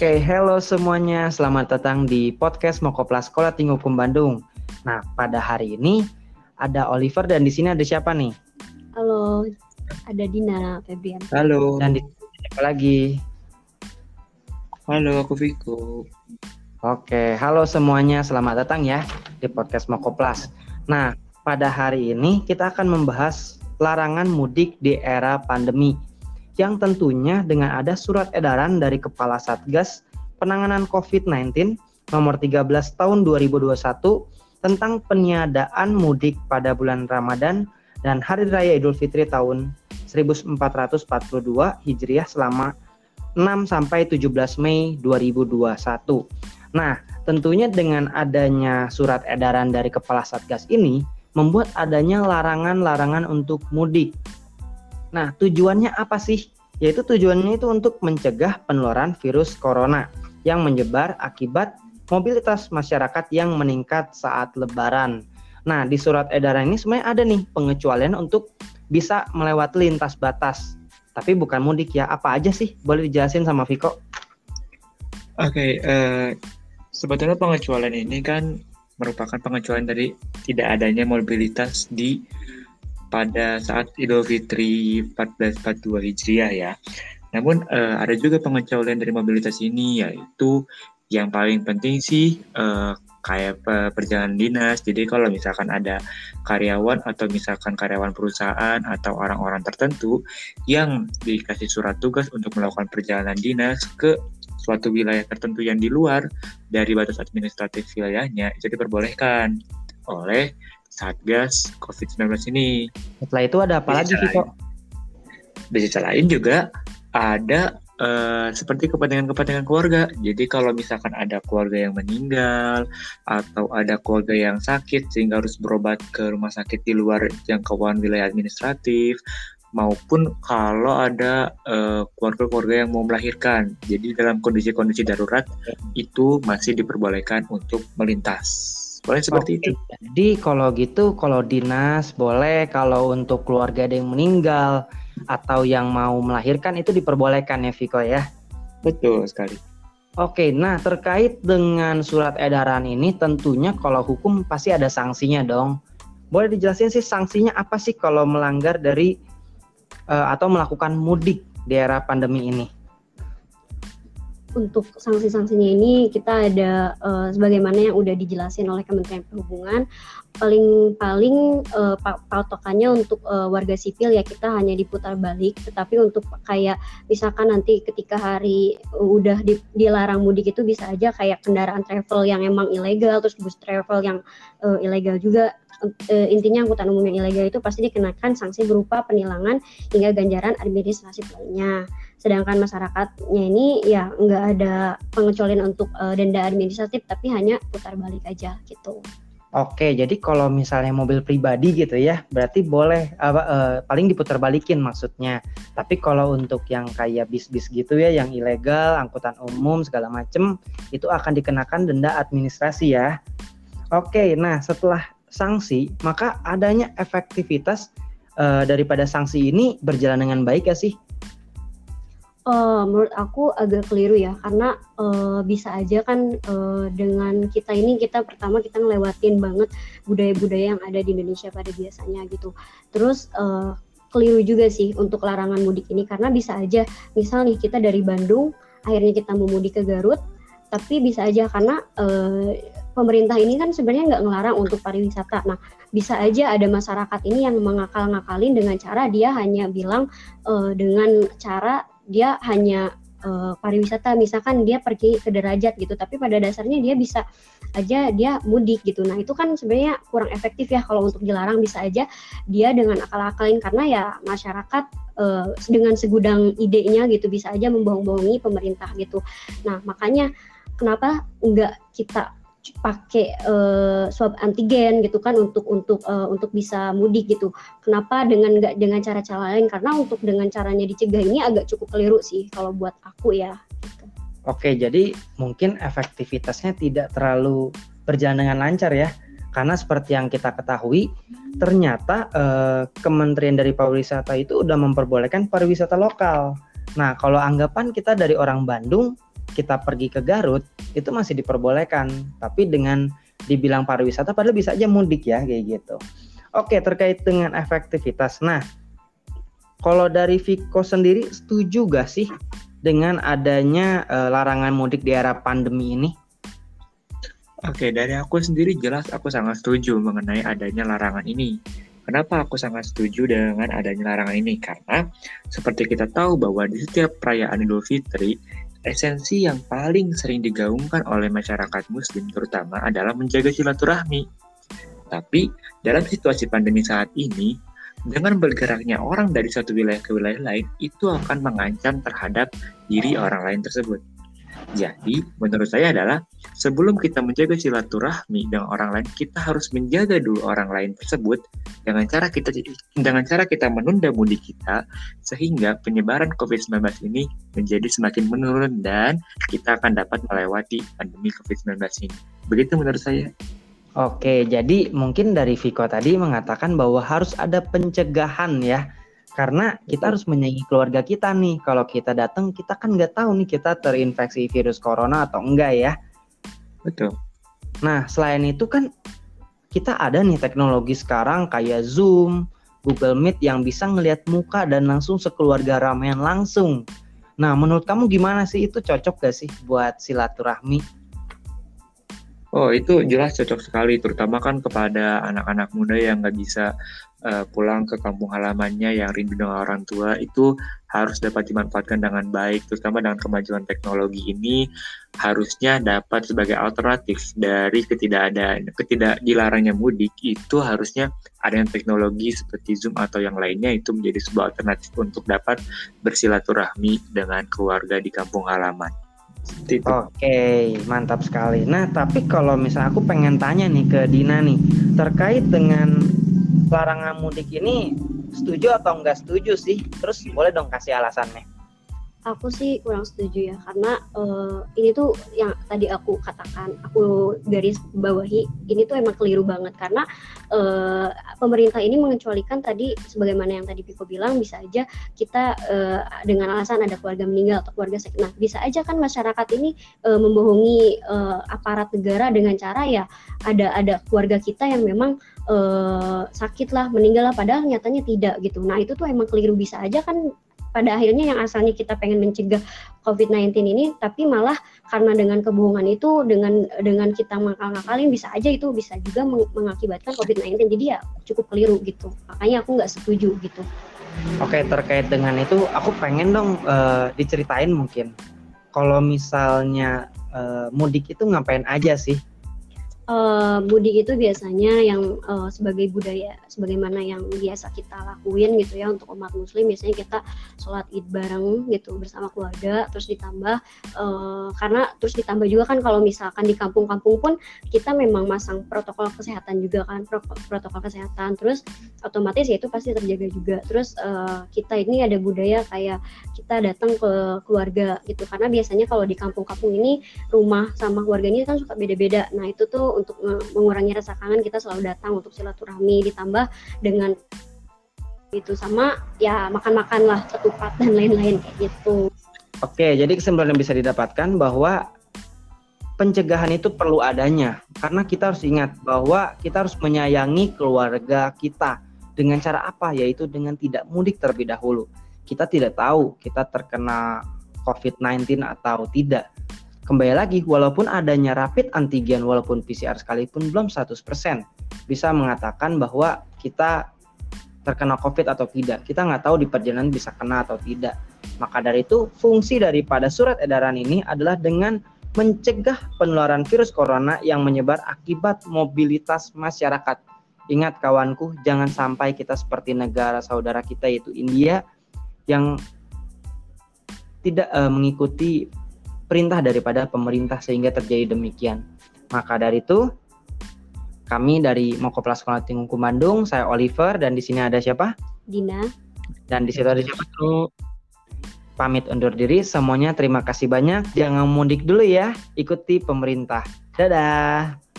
Oke, hello semuanya. Selamat datang di podcast Mokoplas Sekolah Tinggi Hukum Bandung. Nah, pada hari ini ada Oliver dan di sini ada siapa nih? Halo, ada Dina Febrian. Halo. Dan di siapa lagi? Halo, aku Viko. Oke, halo semuanya. Selamat datang ya di podcast Mokoplas. Nah, pada hari ini kita akan membahas larangan mudik di era pandemi yang tentunya dengan ada surat edaran dari Kepala Satgas Penanganan COVID-19 nomor 13 tahun 2021 tentang peniadaan mudik pada bulan Ramadan dan Hari Raya Idul Fitri tahun 1442 Hijriah selama 6 sampai 17 Mei 2021. Nah, tentunya dengan adanya surat edaran dari Kepala Satgas ini membuat adanya larangan-larangan untuk mudik Nah, tujuannya apa sih? Yaitu tujuannya itu untuk mencegah penularan virus corona yang menyebar akibat mobilitas masyarakat yang meningkat saat lebaran. Nah, di surat edaran ini sebenarnya ada nih pengecualian untuk bisa melewati lintas batas. Tapi bukan mudik ya. Apa aja sih? Boleh dijelasin sama Viko? Oke, okay, uh, eh, sebetulnya pengecualian ini kan merupakan pengecualian dari tidak adanya mobilitas di pada saat Idul Fitri 1442 Hijriah ya. Namun uh, ada juga pengecualian dari mobilitas ini yaitu yang paling penting sih uh, kayak perjalanan dinas. Jadi kalau misalkan ada karyawan atau misalkan karyawan perusahaan atau orang-orang tertentu yang dikasih surat tugas untuk melakukan perjalanan dinas ke suatu wilayah tertentu yang di luar dari batas administratif wilayahnya itu diperbolehkan oleh Satgas COVID-19 ini. Setelah itu ada apa lagi, Viko? Di sisi lain juga ada uh, seperti kepentingan-kepentingan keluarga. Jadi kalau misalkan ada keluarga yang meninggal atau ada keluarga yang sakit sehingga harus berobat ke rumah sakit di luar jangkauan wilayah administratif maupun kalau ada eh, keluarga-keluarga yang mau melahirkan. Jadi dalam kondisi-kondisi darurat itu masih diperbolehkan untuk melintas. Boleh seperti Oke. itu. Jadi kalau gitu, kalau dinas boleh, kalau untuk keluarga ada yang meninggal atau yang mau melahirkan itu diperbolehkan ya Viko ya. Betul sekali. Oke, nah terkait dengan surat edaran ini tentunya kalau hukum pasti ada sanksinya dong. Boleh dijelasin sih sanksinya apa sih kalau melanggar dari uh, atau melakukan mudik di era pandemi ini? Untuk sanksi-sanksinya ini kita ada uh, sebagaimana yang udah dijelasin oleh Kementerian Perhubungan paling paling uh, patokannya untuk uh, warga sipil ya kita hanya diputar balik. Tetapi untuk kayak misalkan nanti ketika hari udah di, dilarang mudik itu bisa aja kayak kendaraan travel yang emang ilegal terus bus travel yang uh, ilegal juga. Uh, intinya angkutan umum yang ilegal itu pasti dikenakan sanksi berupa penilangan hingga ganjaran administrasi lainnya sedangkan masyarakatnya ini ya nggak ada pengecualian untuk uh, denda administratif tapi hanya putar balik aja gitu. Oke, jadi kalau misalnya mobil pribadi gitu ya, berarti boleh apa uh, paling diputar balikin maksudnya. Tapi kalau untuk yang kayak bis-bis gitu ya, yang ilegal, angkutan umum segala macem, itu akan dikenakan denda administrasi ya. Oke, nah setelah sanksi, maka adanya efektivitas uh, daripada sanksi ini berjalan dengan baik ya sih? Uh, menurut aku agak keliru ya karena uh, bisa aja kan uh, dengan kita ini kita pertama kita ngelewatin banget budaya-budaya yang ada di Indonesia pada biasanya gitu. Terus uh, keliru juga sih untuk larangan mudik ini karena bisa aja misal nih kita dari Bandung akhirnya kita mau mudik ke Garut tapi bisa aja karena uh, pemerintah ini kan sebenarnya nggak ngelarang untuk pariwisata. Nah, bisa aja ada masyarakat ini yang mengakal-ngakalin dengan cara dia hanya bilang uh, dengan cara dia hanya uh, pariwisata misalkan dia pergi ke derajat gitu tapi pada dasarnya dia bisa aja dia mudik gitu. Nah itu kan sebenarnya kurang efektif ya kalau untuk dilarang bisa aja dia dengan akal-akalin karena ya masyarakat uh, dengan segudang idenya gitu bisa aja membohong-bohongi pemerintah gitu. Nah makanya kenapa enggak kita pakai uh, swab antigen gitu kan untuk untuk uh, untuk bisa mudik gitu. Kenapa dengan nggak dengan cara-cara lain? Karena untuk dengan caranya dicegah ini agak cukup keliru sih kalau buat aku ya. Gitu. Oke, jadi mungkin efektivitasnya tidak terlalu berjalan dengan lancar ya. Karena seperti yang kita ketahui, ternyata eh, Kementerian dari Pariwisata itu udah memperbolehkan pariwisata lokal. Nah, kalau anggapan kita dari orang Bandung, kita pergi ke Garut itu masih diperbolehkan, tapi dengan dibilang pariwisata padahal bisa aja mudik ya kayak gitu. Oke, terkait dengan efektivitas. Nah, kalau dari Viko sendiri setuju gak sih dengan adanya e, larangan mudik di era pandemi ini? Oke, dari aku sendiri jelas aku sangat setuju mengenai adanya larangan ini. Kenapa aku sangat setuju dengan adanya larangan ini? Karena seperti kita tahu bahwa di setiap perayaan Idul Fitri, esensi yang paling sering digaungkan oleh masyarakat muslim terutama adalah menjaga silaturahmi. Tapi dalam situasi pandemi saat ini, dengan bergeraknya orang dari satu wilayah ke wilayah lain, itu akan mengancam terhadap diri orang lain tersebut. Jadi, menurut saya adalah sebelum kita menjaga silaturahmi dengan orang lain, kita harus menjaga dulu orang lain tersebut dengan cara kita dengan cara kita menunda mudik kita sehingga penyebaran COVID-19 ini menjadi semakin menurun dan kita akan dapat melewati pandemi COVID-19 ini. Begitu menurut saya. Oke, jadi mungkin dari Viko tadi mengatakan bahwa harus ada pencegahan ya karena kita harus menyayangi keluarga kita nih. Kalau kita datang, kita kan nggak tahu nih kita terinfeksi virus corona atau enggak ya. Betul. Nah, selain itu kan kita ada nih teknologi sekarang kayak Zoom, Google Meet yang bisa ngelihat muka dan langsung sekeluarga ramean langsung. Nah, menurut kamu gimana sih itu cocok gak sih buat silaturahmi? Oh, itu jelas cocok sekali, terutama kan kepada anak-anak muda yang nggak bisa uh, pulang ke kampung halamannya yang rindu dengan orang tua itu harus dapat dimanfaatkan dengan baik, terutama dengan kemajuan teknologi ini harusnya dapat sebagai alternatif dari ketidakadaan, ketidak dilarangnya mudik itu harusnya ada yang teknologi seperti Zoom atau yang lainnya itu menjadi sebuah alternatif untuk dapat bersilaturahmi dengan keluarga di kampung halaman. Oke, mantap sekali. Nah, tapi kalau misalnya aku pengen tanya nih ke Dina nih, terkait dengan larangan mudik ini setuju atau enggak setuju sih? Terus boleh dong kasih alasannya aku sih kurang setuju ya karena uh, ini tuh yang tadi aku katakan aku garis bawahi ini tuh emang keliru banget. Karena uh, pemerintah ini mengecualikan tadi sebagaimana yang tadi Piko bilang bisa aja kita uh, dengan alasan ada keluarga meninggal atau keluarga sakit. Nah bisa aja kan masyarakat ini uh, membohongi uh, aparat negara dengan cara ya ada ada keluarga kita yang memang uh, sakit lah meninggal lah padahal nyatanya tidak gitu. Nah itu tuh emang keliru. Bisa aja kan pada akhirnya yang asalnya kita pengen mencegah COVID-19 ini tapi malah karena dengan kebohongan itu dengan dengan kita ngakal-ngakalin bisa aja itu bisa juga mengakibatkan COVID-19 jadi ya cukup keliru gitu. Makanya aku nggak setuju gitu. Oke terkait dengan itu aku pengen dong uh, diceritain mungkin. Kalau misalnya uh, mudik itu ngapain aja sih uh, mudik itu biasanya yang uh, sebagai budaya sebagaimana yang biasa kita lakuin gitu ya untuk umat muslim biasanya kita sholat id bareng gitu bersama keluarga terus ditambah uh, karena terus ditambah juga kan kalau misalkan di kampung-kampung pun kita memang masang protokol kesehatan juga kan protokol kesehatan. Terus otomatis ya itu pasti terjaga juga. Terus uh, kita ini ada budaya kayak kita datang ke keluarga gitu. Karena biasanya kalau di kampung-kampung ini rumah sama keluarganya kan suka beda-beda. Nah itu tuh untuk mengurangi rasa kangen kita selalu datang untuk silaturahmi ditambah dengan itu sama ya makan-makan lah ketupat dan lain-lain kayak gitu. Oke, jadi kesimpulan yang bisa didapatkan bahwa pencegahan itu perlu adanya karena kita harus ingat bahwa kita harus menyayangi keluarga kita dengan cara apa yaitu dengan tidak mudik terlebih dahulu. Kita tidak tahu kita terkena COVID-19 atau tidak Kembali lagi, walaupun adanya rapid antigen walaupun PCR sekalipun belum 100% bisa mengatakan bahwa kita terkena COVID atau tidak. Kita nggak tahu di perjalanan bisa kena atau tidak. Maka dari itu, fungsi daripada surat edaran ini adalah dengan mencegah penularan virus corona yang menyebar akibat mobilitas masyarakat. Ingat kawanku, jangan sampai kita seperti negara saudara kita yaitu India yang tidak uh, mengikuti perintah daripada pemerintah sehingga terjadi demikian. Maka dari itu kami dari Mokoplas Sekolah Tinggung Bandung, saya Oliver dan di sini ada siapa? Dina. Dan di situ ada siapa tuh? Pamit undur diri, semuanya terima kasih banyak. Jangan mudik dulu ya, ikuti pemerintah. Dadah.